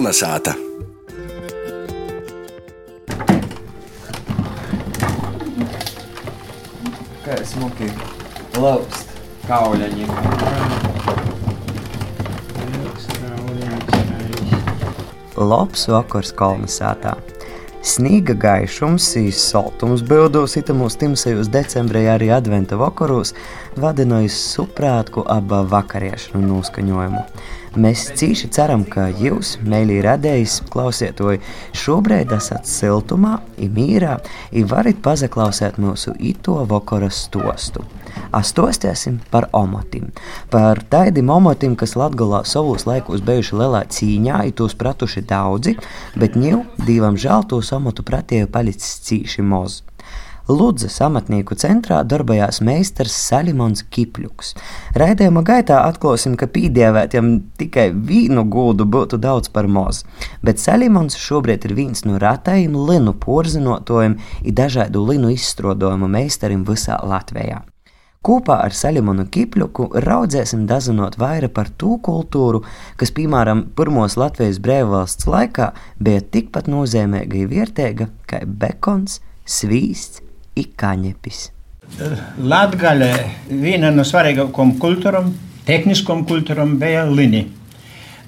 Kalnasāta! Kā smuki laust kauļaņi. Labs vakars Kalnasātā. Sniega gaišums, īsts saltums bildos itamos timsajos decembrī arī adventa vakaros vadinojas suprātku aba vakariešanu noskaņojumu. Mēs cīši ceram, ka jūs, mēlī radējis, klausietoji, šobrīd esat siltumā, imīrā, i varat pazaklausēt mūsu ito vakara stostu. Astostiesim par omotim. Par taidim omotim, kas Latgalā savos laikos bijuši lielā cīņā, i tos pratuši daudzi, bet ņev, divam žēl, tos omotu pratēju palicis cīši moz. Ludzas amatnieku centrā darbojās meistars Salimons Kipļuks. Raidījuma gaitā atklāsim, ka pīdēvētiem tikai vīnu gūdu būtu daudz par moz, bet Salimons šobrīd ir viens no ratajiem linu porzinotājiem un dažādu linu izstrādājumu meistarim visā Latvijā. Kopā ar Salimonu Kipļuku raudzēsim dazinot vairāk par to kultūru, kas, piemēram, pirmos Latvijas brīvvalsts laikā bija tikpat nozīmīga un vērtīga kā bekons, svīsts i kaņepis. Latgalē viena no svarīgākajām kultūram, tehniskām kultūram bija lini.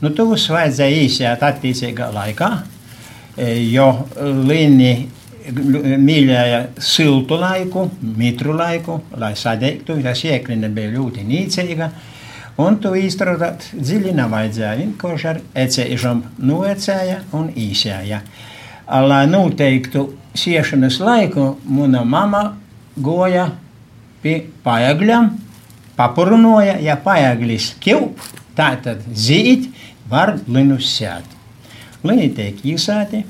Nu, tos vajadzēja īsēt attiecīgā laikā, jo lini mīlēja siltu laiku, mitru laiku, lai sadegtu, tas iekļina bija ļoti nīcīga. Un tu izstrādāt dziļi nevajadzēja, vienkārši ar ecējušam noecēja un īsēja. Lai noteiktu siešanas laiku, mana mama goja pie pājagļiem, papurnoja, ja pājaglis kilp, tā tad zīt, var linus sēt. Lini tiek īsāti,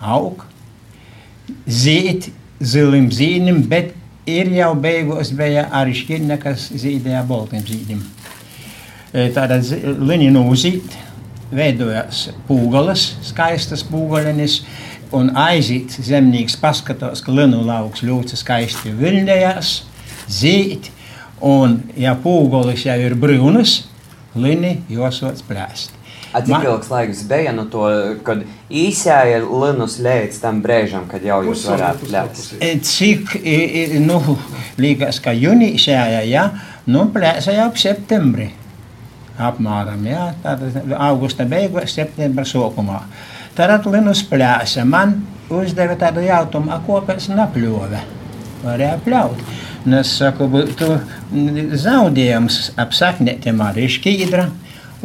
aug, zīt zilim zīnim, bet ir jau beigos bija arī šķirne, kas zīdēja boltiem zīdim. Tātad lini nūzīt, veidojās pūgalas, skaistas pūgalenis, un aiziet zemnieks paskatās, ka linu lauks ļoti skaisti viļņojās, zīt, un ja pūgolis jau ir brūnas, lini josots plēst. Cik ilgs laiks bija no to, kad īsāja linus līdz tam brīžam, kad jau jūs varētu plēst? Cik, nu, liekas, ka jūnijā, ja, nu, plēsa jau ap septembri. Apmēram, ja, tātad augusta beigās, septembra sākumā. Tad Linus plēsa. Man uzdeva tādu jautājumu, ko pēc napļova. Varēja pļaut. Un es saku, tu zaudējums ap saknētiem arī šķīdra.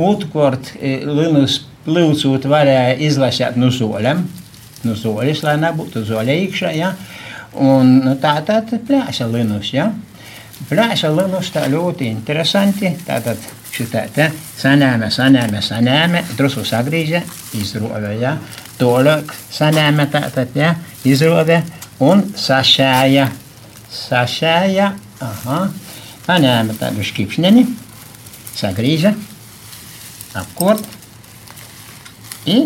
Otrkārt, Linus plūcot varēja izlasīt no zoļiem. No zoļas, lai nebūtu zoļa iekšā. Ja? Un nu, tā tad plēsa Linus. Ja? Plēsa Linus tā ļoti interesanti. Tātad šitā te sanēme, sanēme, sanēme, drusu sagrīža, izrove, ja, tolāk sanēme tātad, ja, izrove un sašēja, sašēja, aha, panēme tādu škipšneni, sagrīža, apkort, i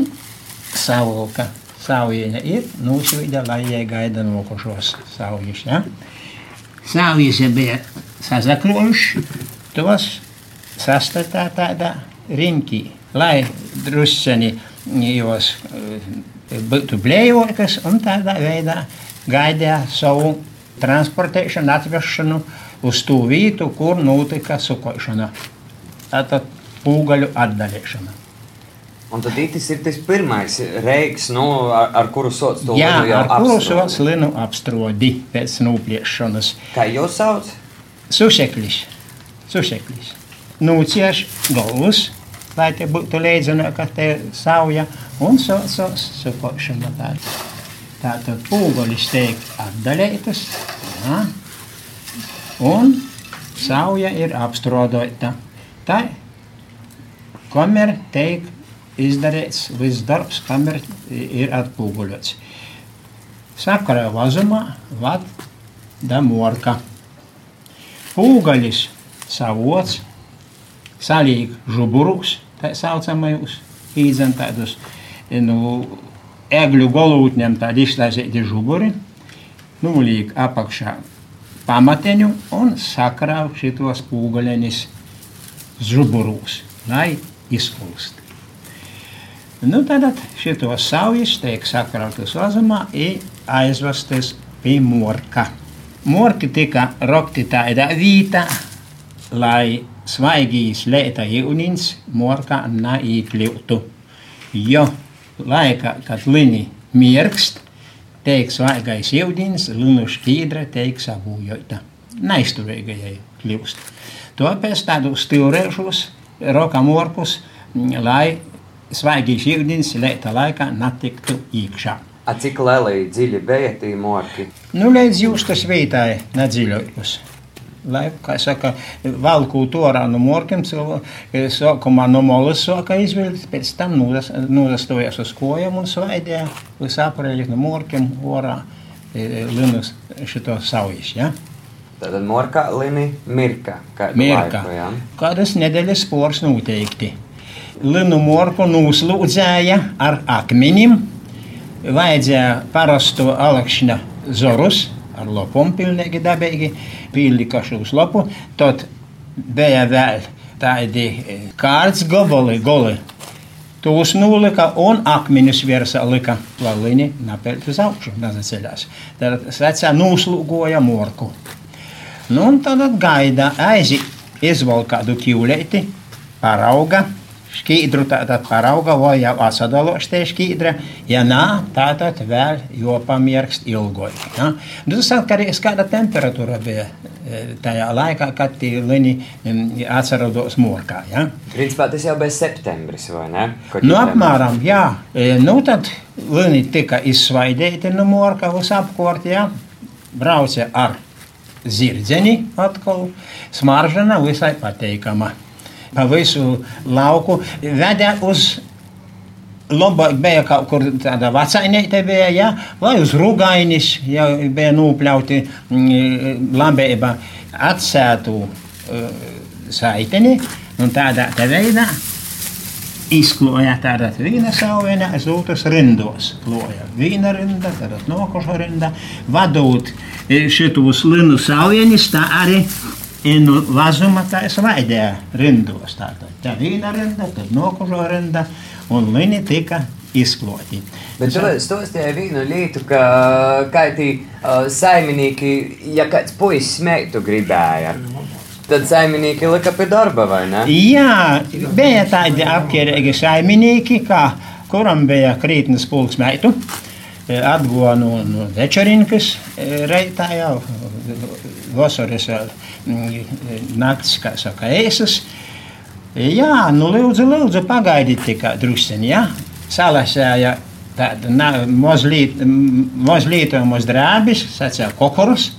savuka, saujieņa ir, nūšvīda, lai jie gaida nokošos saujus, ja. Saujus bija sazakrojuši, tos sastatā tādā riņķī, lai drusceni jos būtu blējokas un tādā veidā gaidīja savu transportēšanu, atvešanu uz to vietu, kur notika sukošana. Tātad pūgaļu atdalīšana. Un tad tas ir tas pirmais reiks, nu, ar, ar kuru sots to Jā, linu ar kuru sots linu apstrodi pēc nopliešanas. Kā jūs sauc? Sušeklis. Sušeklis. Nūcieš galvus, lai te būtu leidzina, ka te sauja, un so, so, sukošana tāda. Tātad pūgolis tiek atdalētas, jā, un sauja ir apstrodota. Tā, kamēr tiek izdarīts viss darbs, kamēr ir atpūguļots. Sakarā vazumā vad da morka. Pūgaļis savots, salīg žuburus, tā saucamajus, īdzen tādus, nu, egļu golūtņiem tādi izslēzīti žuburi, nulīg apakšā pamateņu un sakrāv šitos pūgaļenis žuburūs, lai izkulst. Nu, tad šitos saujas tiek sakrautas vazumā un aizvestas pie morka. Morki tika rokti tādā vietā, lai svaigīs lēta jūnins morkā neīkļūtu. Jo laikā, kad lini mirkst, teik svaigais jūdins, linu šķīdra teik savūjota. Neizturīgajai kļūst. Tāpēc tādu stilrēšos, roka morkus, lai svaigīs jūdins lēta laikā netiktu iekšā. A cik lieli dziļi bija tie morki? Nu, līdz jūs tas vītāji nedziļojos. Lai, kā saka, valku torā no morkiem, sākumā no molas sāka izvilkt, pēc tam nodastojas uz kojām un svaidīja līdz aprēļi no morkiem orā linus šito saujas, ja? Tātad morkā lini mirka. Mirka. Laiku, ja? Kādas nedēļas spors noteikti. Linu morku nūslūdzēja ar akmenim, vajadzēja parastu alakšņa zorus ar lopom pilnīgi dabīgi, pīlika šos lopu, tad bija vēl tādi kārts goboli, goli. Tūs nulika un akmeņus virsā lika lalini napelt uz augšu, nazaceļās. Tad svecā nūslūgoja morku. Nu, un tad gaida aizi izvalk kādu kīvlēti, parauga, šķīdru tātad parauga, vai jau atsadaloš tie šķīdra, ja nā, tātad vēl jopamierkst ilgoji. Ja? Nu, tas atkarīgs, kāda temperatūra bija tajā laikā, kad tie lini atsarados morkā. Ja? Principā tas jau bija septembris, vai ne? Kad nu, apmēram, jā. Nu, tad lini tika izsvaidēti no morka uz apkort, ja? Brauca ar zirdzeni atkal, smaržana visai pateikama pa visu lauku, veda uz Labāk bija kaut kur tāda vecainīte, bija, ja, vai uz rugainis, ja bija nopļauti mm, labība atsētu uh, saiteni, un tādā te veidā izkloja tāda viena sauviena, es otras rindos kloja. Viena rinda, tad nokoša rinda, vadot šitos linu sauvienis, tā arī nu, vazuma taisa vaidē rindos. Tātad tā viena rinda, tad nokužo rinda, un lini tika izkloti. Bet tu stostīji vienu lietu, ka kā tī uh, saimnieki, ja kāds puisis meitu gribēja, tad saimnieki lika pie darba, vai ne? Jā, bija tādi apkerīgi saimnieki, kā kuram bija krītnes pulks meitu, atguva no, no večerinkas reitā jau vasaras vēl naktis, kā saka, ēsas. Jā, nu lūdzu, lūdzu, pagaidiet tikai drusciņi, ja? Salasēja tāda mazliet, mazliet maz drābis, sacīja kokorus,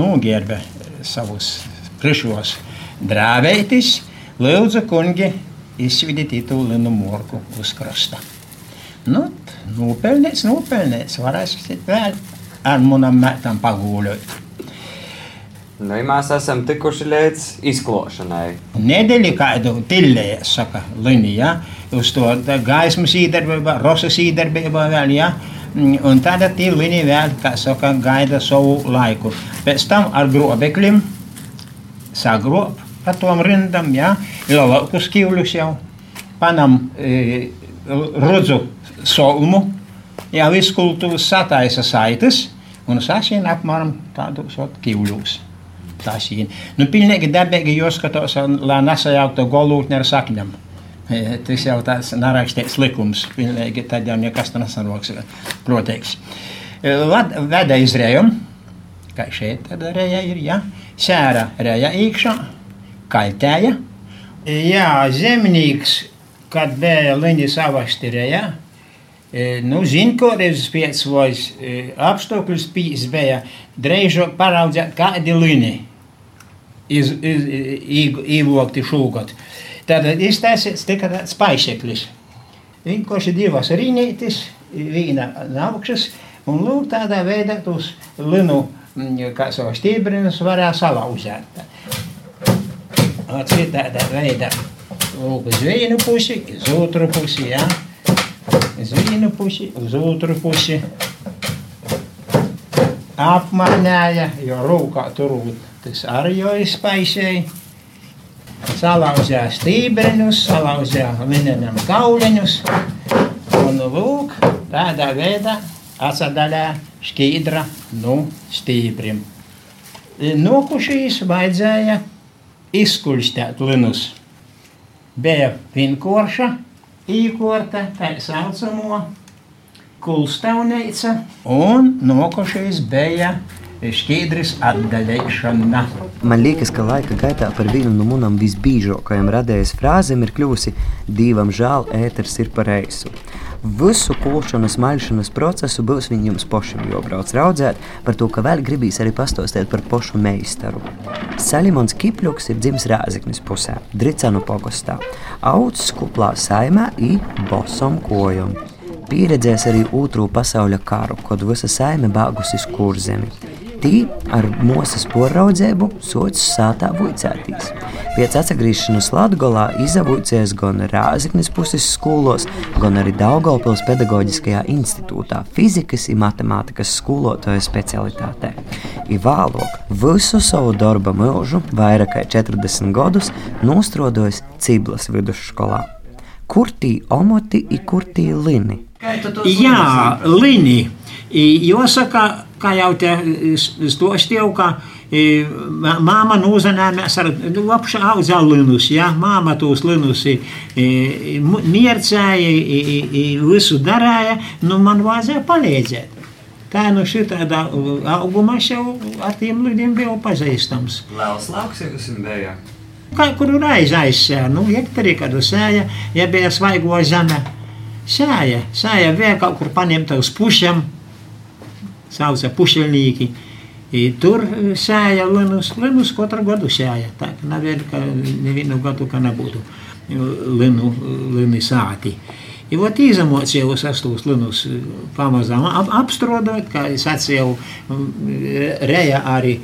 nu, gerbe savus prišos drāvētis, lūdzu, kungi, izsvidiet itu linu morku uz krasta. Nu, nopelnīts, nopelnīts, varēs vēl ar manam mētam pagūļot. Nu, mēs esam tikuši līdz izklošanai. Nedēļa kādu tillēja, saka Linija, uz to gaismas īdarbībā, rosas īdarbībā vēl, ja? Un tad tie līnija vēl, kā saka, gaida savu laiku. Pēc tam ar grobekļiem sagrob pa tom rindam, ja? Laukus kīvļus jau, panam e, rudzu solmu, jau izkultūras sataisa saites, un sasien apmēram tādus kīvļus tašīni. Nu, pilnīgi dabīgi jāskatās, lai nesajauktu golūtni ar sakņam. E, tas jau tāds narakstīts likums. Pilnīgi tad jau nekas nesanāks, protams. E, veda izrējumu, kā šeit tad reja ir, ja? Sēra reja iekšā, kaitēja. Jā, zemnieks, kad bija liņas avasti reja, e, Nu, zinu, kādreiz pēc vairs apstākļus pīs bija drēžo paraudzēt kādi līniji iz, iz, ievokti šūgot. Tad iztaisīts tikai tāds paišeklis. Vienkārši divas rīnītes, viena navkšas, un lūk tādā veidā tos linu, mm, kā savu stībrinus varēja salauzēt. Atsit tādā veidā. Lūk, uz vienu pusi, uz otru pusi, jā. Uz vienu pusi, uz otru pusi. Apmainēja, jo rūkā turbūt tas arī jau izpaisēja. Salauzēja stībeņus, salauzēja linenam kauliņus, nu lūk, tādā veidā atsadalē šķīdra no stīpriem. Nokušīs vajadzēja izkuļstēt linus. Bija pinkorša, īkorta, tā saucamo kulstauneica, un nokušīs bija šķīdris atdaļēšana. Man liekas, ka laika gaitā par vienu no manām visbīžākajām radējas frāzēm ir kļuvusi Dievam žēl, ēters ir par eisu. Visu kulšanas, maļšanas procesu būs viņam pašam jābrauc raudzēt, par to, ka vēl gribīs arī pastostēt par pašu meistaru. Salimons Kipļuks ir dzimis Rāziknis pusē, Dricanu pogostā, audzis kuplā saimē i bosom kojom. Pieredzējis arī otro pasaules karu, kad visa saime bāgusi uz kurzemi. Tī ar mūsu sporraudzību socis sātā vuicētīs. Pēc atgriešanās Latvijā izavocies gan Rāzaknis puses skolos, gan arī Daugopils pedagoģiskajā institūtā fizikas un matemātikas skolotāja specialitātē. I vēlāk visu savu darba mūžu, vairāk kā 40 gadus, nostrodojis Ciblas vidusskolā. Kur tī omoti un kur tī lini? Jā, lini. Jāsaka, kā jau te stostīju, ka māma nūzanājās ar lapšu audzā linus, ja, māma tos linus miercēja, visu darāja, nu man vajadzēja palīdzēt. Tā nu šitādā augumā jau ar tiem lidiem biju pazīstams. Liels lauks jums bija? Kā kuru reizi aizsēja, nu, hektarī kādu sēja, ja bija svaigo zeme. Sēja, sēja bija kaut kur paņemta uz pušiem, sauca pušelnīki. I tur sēja linus, linus katru gadu sēja. Tā ka nevienu, ka nevienu gadu, ka nebūtu linu, lini sāti. I vot izemocījos es tos linus pamazām ap, apstrodot, kā es atsēju reja arī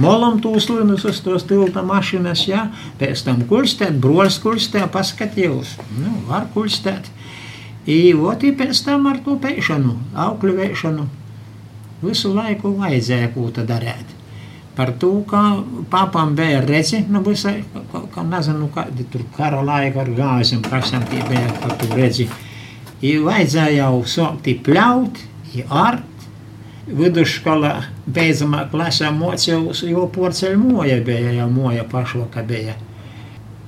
molam tos linus uz tos tilta mašinas, jā, pēc tam kulstēt, brols kulstē, paskatījos, nu, var kulstēt. I vot i pēc tam ar to pēšanu, aukļu vēšanu visu laiku vajadzēja ko tad darīt. Par to, ka papam bija redzi, nu visai, ka, ka nezinu, kādi tur kara laika ar gāzēm, kas tam tie bija par to redzi. I vajadzēja jau sākt pļaut, art. Vidusskolā beidzamā klasē mocījos, jo porceļu moja bija, jau moja pašvaka bija.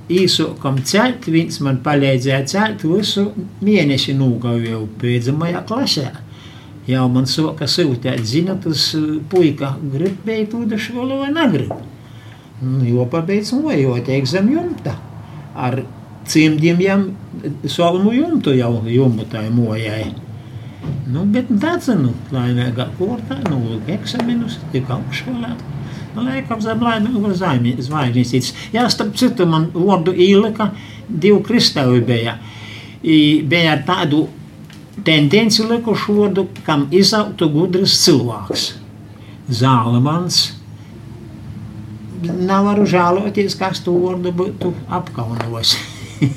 Īsākam celt, viens man palīdzēja celt visu mēnesi nūgavēju beidzamajā klasē jau man sāka sūtīt, zina, tas puika grib beigt vidusskolu vai negrib. Nu, jo pabeidz mojot, eksam jumta. Ar cimdiem jām solmu jumtu jau jumutai mojai. Nu, bet dadzinu, laimēgā kortā, nu, eksaminus, tik augšskolā. Nu, laikam zem laimēgu zvaigznīcītes. Jā, starp citu, man vārdu īlika divi kristāvi bija. I, bija ar tādu tendenci likuši vārdu, kam izaugtu gudrs cilvēks. Zālemans. Nevaru žēloties, kas to vārdu būtu apkaunos.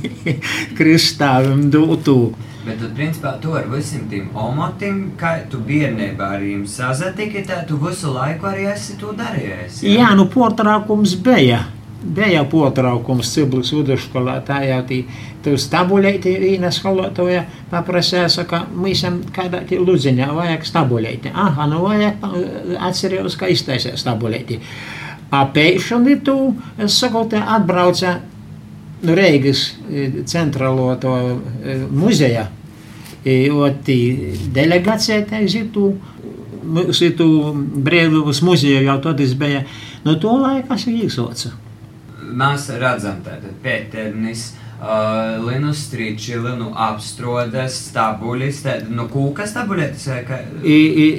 Kristāvim dotu. Bet tu, principā, to ar visiem tiem omotiem, kā tu bērnībā ar viņiem sazatiki, tā tu visu laiku arī esi to darījis. Jā, jā nu portrākums bija. Bija potraukums Ciblis vidusskolā, tā jau tī, tu stabuļēti vīna skolotoja paprasēja, saka, mīsam kādā tī ludziņā vajag stabuļēti. Aha, nu vajag, atcerējos, ka iztaisē stabuļēti. Apēšani tu, es saku, te atbrauca nu, Reigas centrālo to muzeja, oti delegācija tā zitu, zitu Brēluvas muzeja jau tad es bija, no to laika es īsocu mēs redzam, tātad pēternis. Uh, Linus strīči, linu apstrodas, stabulis, tāda, nu, kūka stabuļētas vai kā? I,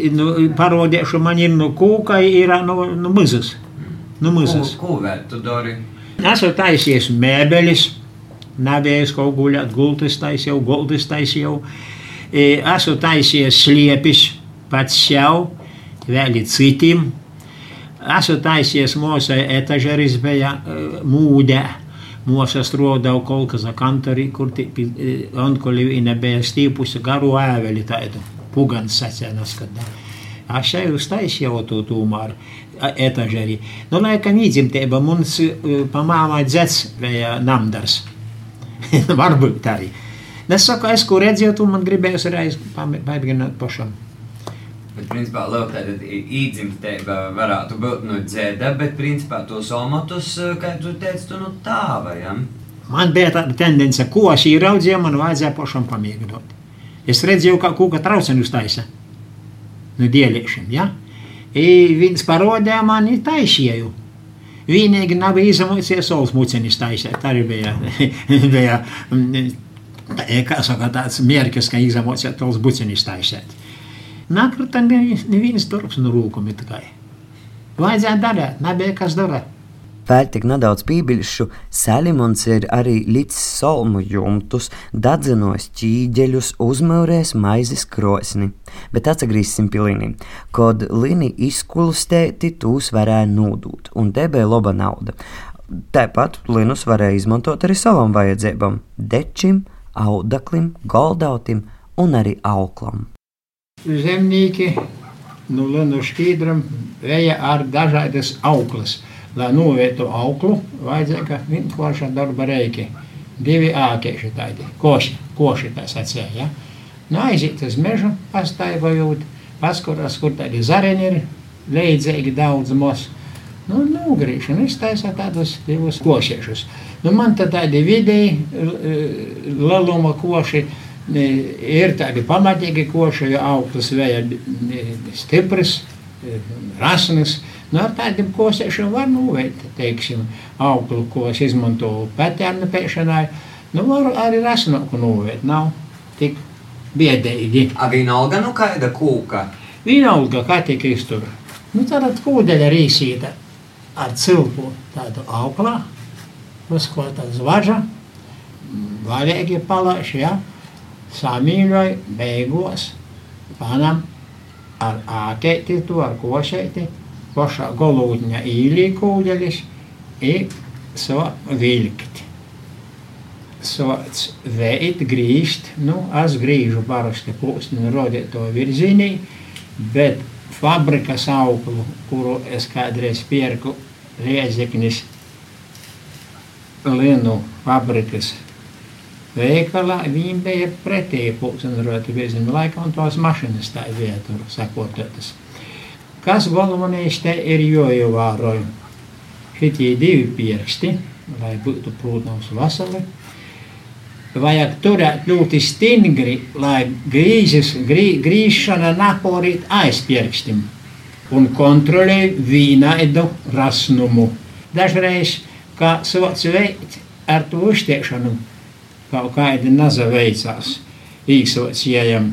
i, nu, parodiešu man ir, nu, kūka ir, nu, nu, mizas. Nu, mizas. Ko, ko vēl tu dari? Esmu taisies mēbelis, nebijis kaut guļāt, gultis taisīju, gultis taisīju. Esmu taisies sliepis pats sev, vēl citiem. Esmu taisies mūsu etažeris bija mūdē. Mūsu strādāja kaut kas kantorī, kur onkolīna bija stīpusi garu ēveli tādu. Pugans sacēnas, kad es jau uztaisīju to tūmāru etažerī. Nu, laikam īdzimtība mums pamāmā dzets bija namdars. Varbūt arī. Es saku, es ko redzēju, tu man gribēju reiz pamēģināt pašam. Bet, principā, lūk, tāda īdzimtība varētu būt no dzēda, bet, principā, tos omatus, kā tu teici, tu no tā vajam. Man bija tāda tendence, ko es ieraudzīju, man vajadzēja pašam pamēģināt. Es redzēju, kā kūka trauceni uztaisa no dieliešiem, ja? I viens parodīja man taisīju. Vienīgi nav izamocies saules mucenis taisēt. Arī bija, bija kā saka, tāds mērķis, ka izamocies saules mucenis taisēt. Nakrita neviens darbs no rūkumi tikai. Vajadzēja darīt, nebija kas darīt. Vēl tik nedaudz pīpiļšu, Salimons ir arī līdz solmu jumtus, dadzenos ķīģeļus, uzmūrējis maizes krosni. Bet atgriezīsim pie Lini. Kad Lini izkulstēti, tūs varēja nodūt, un te bija laba nauda. Tāpat Linus varēja izmantot arī savam vajadzībam - dečim, audaklim, goldautim un arī auklam. Zemnieki nu, Linu šķīdram vēja ar dažādas auklas lai novietu auklu, vajadzēja vienkārša darba reiki. Divi ākieši tādi, koši, koši tā sacīja. Ja? Nu, aiziet uz mežu, pastaigājot, paskatās, kur tādi zareni ir, leidzīgi daudz mos. Nu, nu, grīšana iztaisa tādus divus košiešus. Nu, man tā tādi vidēji lieluma koši, ir tādi pamatīgi koši, jo augtas vēja stipras, rasnas, Nu, ar tādiem kosēšiem var noveikt, teiksim, auglu, ko es izmantoju pētērnu pēšanai. Nu, var arī rasnoku noveikt, nav tik biedēji. A vienalga, nu kāda kūka? Vienalga, kā tik iztur. Nu, tāda kūdeļa rīsīta ar cilpu tādu auklā, uz ko tā zvaža, varēgi palaiši, ja, samīļoja beigos, panam ar ākeiti tu, ar košeiti, pašā galotņā īlīkūdeļus i so vilkt. Sots veit grīst, nu, es grīžu parasti pūsni rodīt to virzienī, bet fabrikas auglu, kuru es kādreiz pierku Riezeknis Linu fabrikas veikalā, viņi bija pretēji pūsni rodīt virzienī, laikam tos mašinas tā vietu sakototas. Kas galvenais te ir jāievēro? Šitie divi pirksti, lai būtu, protams, veseli. Vajag turēt ļoti stingri, lai grīzes, grī, grīšana naporīt aizpirkstim un kontrolēt vienaidu rasnumu. Dažreiz, kā sots veikt ar to uztiekšanu, kaut kādi naza veicās, īsocējam.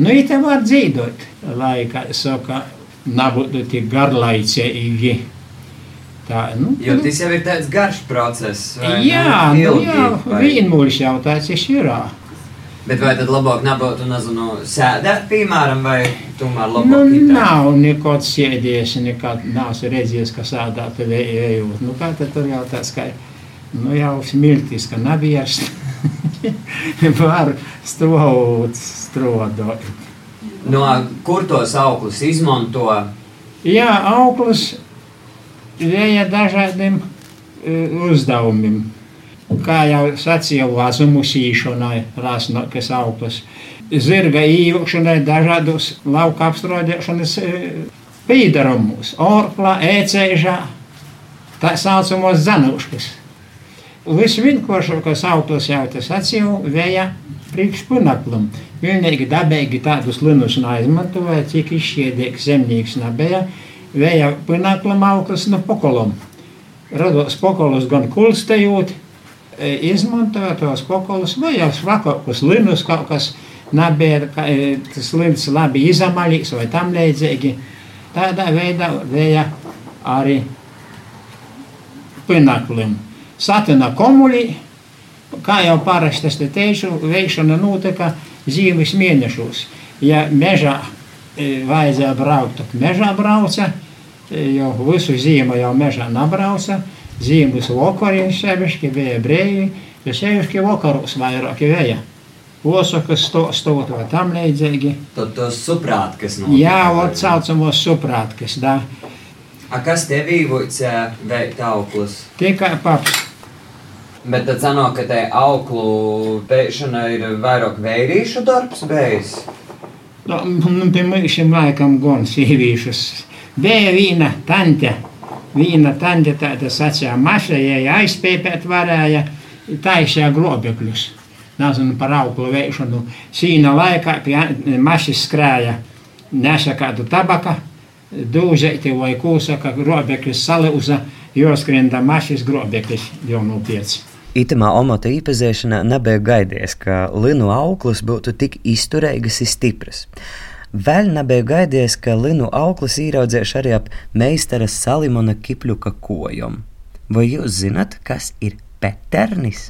Nu, it var dzīvot, lai, kā saka, nebūtu tik garlaicīgi. Tā, nu, jo tas jau ir tāds garš process. Jā, nu, jā vienmūžs jau tāds ir. Bet vai tad labāk nebūtu, nezinu, sēdēt, piemēram, vai tomēr labāk? Nu, itā? nav nekāds sēdies, nekad neesmu redzējis, ka sēdēt ejot. Nu, kā tad tur jau tāds, ka, nu, jau smiltis, ka nabijars var strot, strodot. No kur tos auklus izmanto? Jā, auklus vēja dažādiem uh, uzdevumiem. Kā jau sacīja, vazumu sīšanai, rasnokas auklas, zirga īvokšanai, dažādos lauka apstrādēšanas uh, pīdarumus, orklā, ēcēžā, tā saucamos zanūškas. Visvienkāršākais auklas jau tas sacīja, vēja priekšpunaklam. Pilnīgi dabīgi tādus linus neizmantoja, cik izšķiedīgs zemnieks nebija. Vēja punaklam auglis no pokolom. Rados pokolus gan kulstējot, e, izmantoja tos pokolus, vai jau svakākus linus kaut kas nebija, e, tas lins labi izamaļīgs vai tam līdzīgi. Tādā veidā vēja arī punaklim. Satina komulī, kā jau parasti es te teicu, veikšana notika zīmes mēnešos. Ja mežā e, vajadzēja braukt, tad mežā brauca, e, jo visu zīmu jau mežā nebrauca. Zīmes vakarī sevišķi bija brēji, jo sevišķi vakaros vairāk vēja. Osakas sto, stot vai tam līdzīgi. Tad tos suprātkas no. Jā, vot saucamos suprātkas, da. A kas tev īvots veikt auklis? Tikai paps. Bet tad sanāk, ka te auklu pēšana ir vairāk vērīšu darbs bijis. Nu, nu, pie mūžiem laikam gan sievīšas. Bija viena tante, viena tante tāda sacīja, maša, ja aizpēpēt varēja, taisīja globekļus. Nezinu par auklu veišanu. Sīna laikā pie mašas skrēja nesa kādu tabaka, dūzēti vai kūsaka, grobekļus salūza, joskrenda mašas grobekļus jau no pieci. Itamā omota īpazēšanā nebija gaidies, ka linu auklis būtu tik izturīgas un stipras. Vēl nebija gaidies, ka linu auklis ieraudzēšu arī ap meistara Salimona Kipļuka kojom. Vai jūs zinat, kas ir peternis?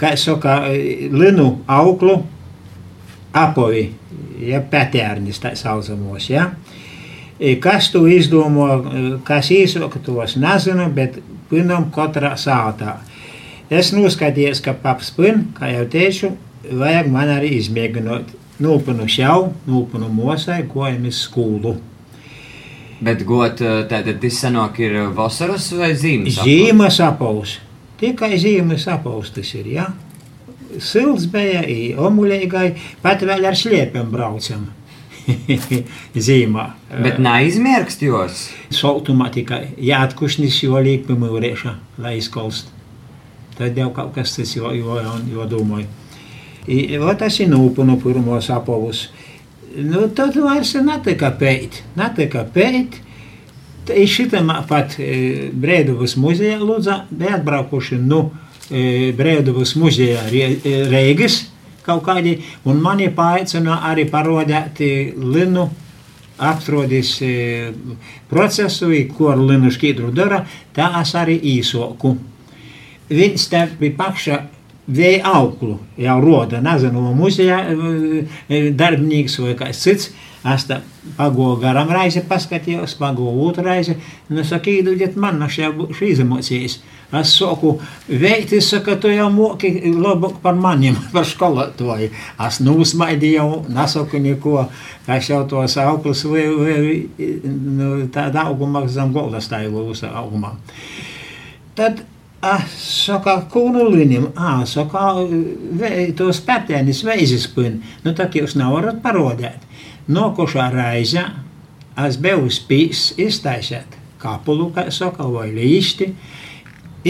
Kā saka, linu auklu apovi, ja peternis tā saucamos, ja? Kas tu izdomā, kas īsoka tos nezinu, bet pinam katrā sātā. Es noskatījos, ka paps pin, kā jau teicu, vajag man arī izmēģināt. Nūpunu šau, nūpunu mosai, gojamies skolu. Bet got, tātad tas sanāk ir vasaras vai zīmes? Zīmes apaus. Tikai zīmes apaus tas ir, jā. Ja? Silts bija, omuļīgai, pat vēl ar šliepiem braucam. Zīmā. Bet neizmērkst jos? Soltumā tikai jāatkušnis, jo liek pie mūrieša, lai izkolst. Tad jau kaut kas tas jo, jo, jo domāju. I, tas ir nūpunu pirmos apavus. Nu, tad vairs netika pēt. Netika pēt. Šitam pat e, Brēdovas muzejā lūdza, bija atbraukuši nu, e, Brēdovas muzejā Reigas kaut kādi, un mani paaicina arī parodēt linu apstrādājis e, procesu, ko ar linu šķidru dara, tā es arī īsoku viņš te bija pakša vēja auklu jau roda, nezinu, muzejā darbinieks vai kāds cits. Es tam pagāju garām reizi, paskatījos, pagāju otru reizi. Nu, saka, īduģiet man, no šīs emocijas. Es saku, veikt, es saku, tu jau moki labāk par maniem, par skolotāju. Es nūsmaidīju, nesaku neko, es jau tos augļus vai, vai nu, tādā augumā zem golda stāju uz augumā. Tad Ah, saka, kūnulinim, ah, saka, vei, tos pētēnis veizes pin, nu tad jūs nevarat parodēt. Nokušā reize es biju spīs iztaisēt kapulu, kā saka, vai līšti,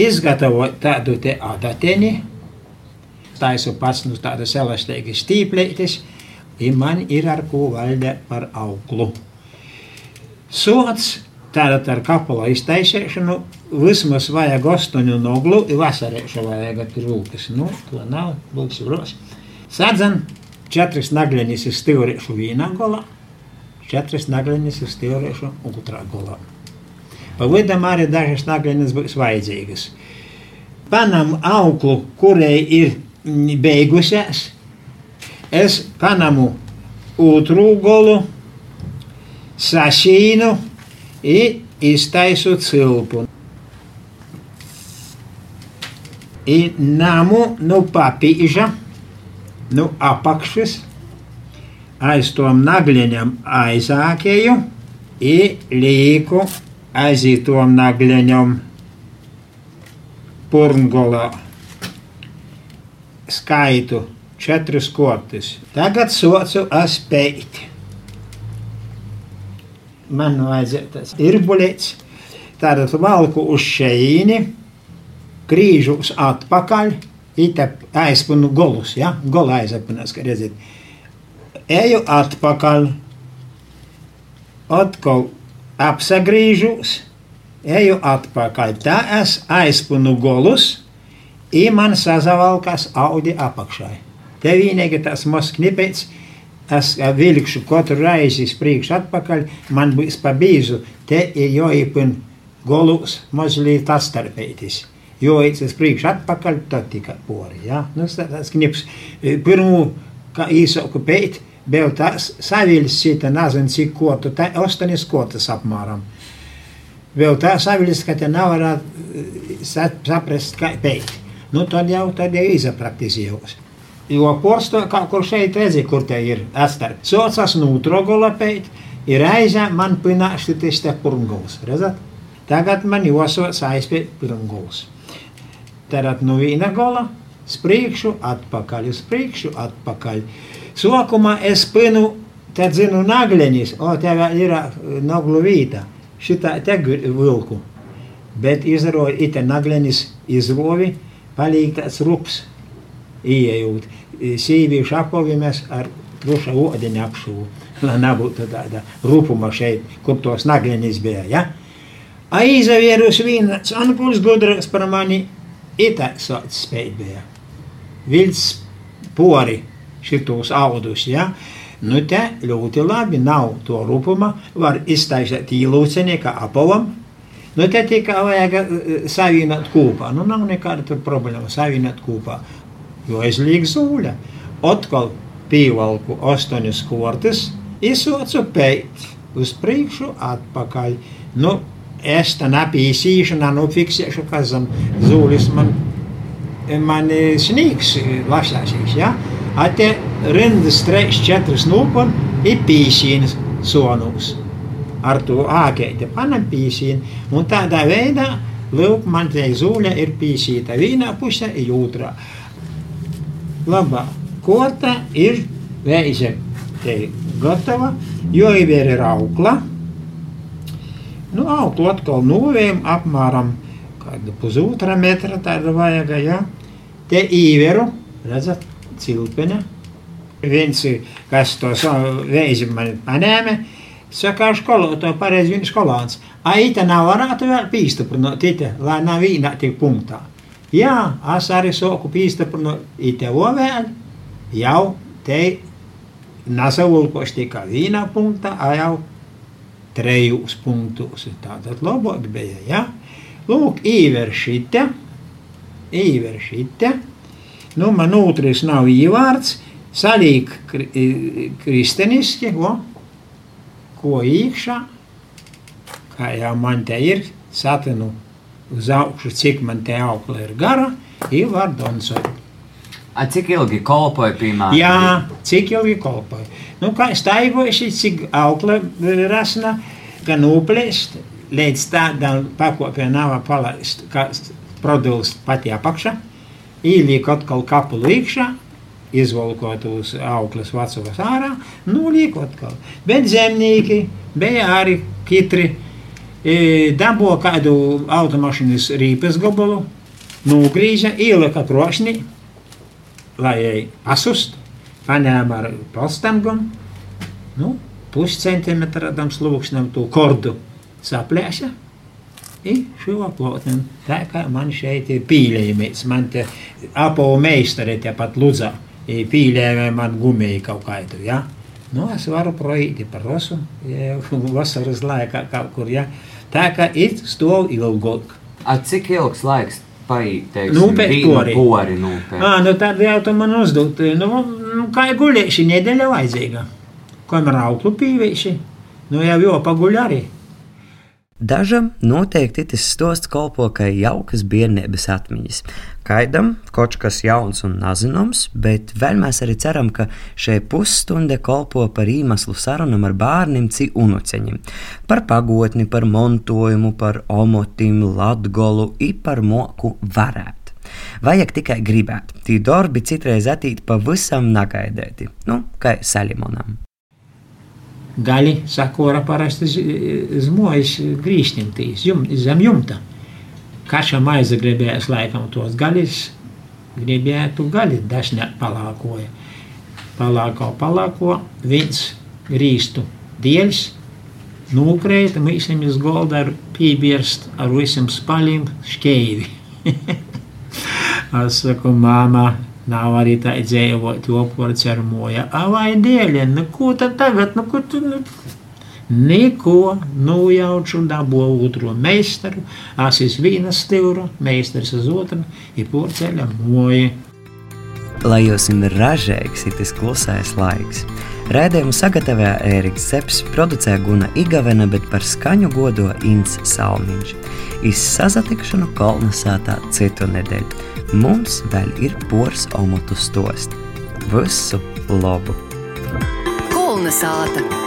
izgatavot tādu te adateni, taisu pats nu tādas elastīgas tīplītes, un man ir ar ko valdēt par auglu. Sots Tātad ar kapela iztaisīšanu vismaz vajag astoņu noglu, ir vasarēšu vajag rūkas. Nu, to nav, būs bros. Sadzen četras nagleņas ir stīvriešu vīnā golā, četras nagleņas ir stīvriešu otrā golā. Pa vidam arī dažas nagleņas būs vajadzīgas. Panam auklu, kurai ir beigusies, es panamu otru golu, sašīnu, i iztaisu cilpu. I namu nu papīža, nu apakšas, aiz tom nagļaņam aizākēju i līku aiz tom nagļaņam purngolā. Skaitu četras kortis. Tagad socu aspēti man vajadzēja tas irbulīts. Tātad valku uz šeīni, grīžu uz atpakaļ, itap aizpunu golus, ja? Gola aizapunas, ka redziet. Eju atpakaļ, atkal apsagrīžus, eju atpakaļ. Tā es aizpunu golus, i man sazavalkas audi apakšai. Te vienīgi tas maz knipēts, es vilkšu katru reizi uz priekšu, atpakaļ. Man būs pa bīzu, te ir jāiepin golus mazliet atstarpēties. Jo es uz priekšu, atpakaļ, tad tikai pori. Ja? Nu, tas knips pirmo, kā īsāku pēt, bija tas saviļs, cita nezinu, cik kotu, tā ostanis kotas apmēram. Vēl tā saviļs, ka te nav varētu saprast, kā pēt. Nu, tad jau, tad jau izapraktizējos. Jo porsto, kā kur šeit redzi, kur te ir atstarp. Socias nūtrogola peit, ir aizā man pināšti tas te purunguls. Redzat? Tagad man josots aizpēt purunguls. Tad no viena gala spriekšu, atpakaļ, uz priekšu, atpakaļ. Sākumā es pinu, tad zinu, naglenis, o, tev ir naglu vīta, šitā te vilku. Bet izrauj, ite naglenis izrovi, palīk tāds rups, ieejūt. Sīvīšu apavimies ar truša ūdeņa apšūvu, lai nebūtu tāda rupuma šeit, kur tos naglenis bija, ja? A izavierus viens anpuls gudrs par mani, ita sāc spēt bija vilts pori šitos audus. Ja? Nu, te ļoti labi nav to rupuma, var iztaisīt īlūceni, kā apavam. Nu, te tikai vajag savienot kopā. Nu, nav nekāda problēma savienot kopā. Jo es lieku zūļa. Otkal pievalku astoņas kortas, izsocu pēc, uz priekšu, atpakaļ. Nu, es tā napīsīšanā, nu, fiksēšu, kas zem zūlis man man sniegs lasāsies. Ja? Ate rindas 3, 4 nūpon ir pīsīnas sonūs. Ar to ākeiti panam pīsīnu. Un tādā veidā, lūk, man te zūļa ir pīsīta vienā pusē, ir otrā. Labā, kota ir te gatava, jo ir ir aukla. Nu, auklu atkal novējam apmēram kādu pusotra metra tāda vajag, ja? Te īveru, redzat, cilpene. Viens, kas to veizi man panēma, saka, skolotāju pareizi viņš skolāns. Aita nav varētu vēl pīstaprinot, ite, lai nav vīnā tik punktā. Jā, es arī soku pīstaprinot, ite ovēl, jau te nasavulkoši tikai vīnā punktā, a jau trejūs punktus. Tātad labāk bija, ja? Lūk, īver šite, īver šite. Nu, man otrs nav īvārds, salīk kristeniski, o, ko īkšā, kā jau man te ir, satinu uz augšu, cik man te aukla ir gara, ir var donsot. A, cik ilgi kolpoja piemēram? Jā, cik ilgi kolpoja. Nu, kā staigojuši, cik aukla rasna, gan uplēst, līdz tādām pakopiem nav palaist, kā produls pati apakša, ieliek atkal kapulu iekšā, izvalkot uz augles vecavas ārā, noliek atkal. Bet zemnieki bija arī kitri, e, dabo kādu automašīnas rīpes gabalu, nogrīža, ielika krošņi, lai ei pasust, paņēma ar plastangam, nu, puscentimetra tam slūksnam to kordu saplēša, I šo plotni. Tā kā man šeit ir pīlējums, man te apavu meistari te pat lūdza, pīlējumi man gumēja kaut kādu, ja? Nu, es varu proīti par rosu, ja, vasaras laikā kaut kur, ja? Tā kā it stov ilgāk. Cik ilgs laiks paiet, Nu, pēc pori. pori nūpēt? Ā, nu tad jau tu man uzdot, nu, nu kā gulēši nedēļa vajadzīga. Kamēr auklu pīvēši, nu jau jau paguļ arī. Dažam noteikti tas stosts kalpo kā jaukas bērnības atmiņas. Kaidam kaut kas jauns un nezināms, bet vēl mēs arī ceram, ka šai pusstunde kalpo par iemeslu sarunam ar bērniem, cik unuceņiem. Par pagotni, par montojumu, par omotim, latgolu, i par moku varēt. Vajag tikai gribēt. Tī darbi citreiz attīt pavisam nagaidēti, nu, kā salimonam. Gali sakora parasti zmojas grīstimtīs, jum, zem jumta. Kaša maize gribējās laikam tos galis, gribētu gali dažnāk palākoja. Palāko, palāko, viens grīstu dieļs, nūkrēta, mīsim iz golda ar pībierst ar visam spaļiem škeivi. es saku, māma, Nav arī tā dzīvot, opora cermoja. Vai dēļ, nu ko tad tagad, nu ko tu, nu, Neko nojauču, dabo otru meistaru, asis vīnas stīvru, meistars uz otru, ir porceļa moja. Lai jūs ir ražīgs, ir tas klusais laiks. Rēdījumu sagatavoja Ēriks Seps, producēja Guna Igavena, bet par skaņu godo Inns Salmiņš. Izsazatikšanu kolonizētā citu nedēļu. Mums vēl ir pors omotu stost. Visu labu! Kulna sāta!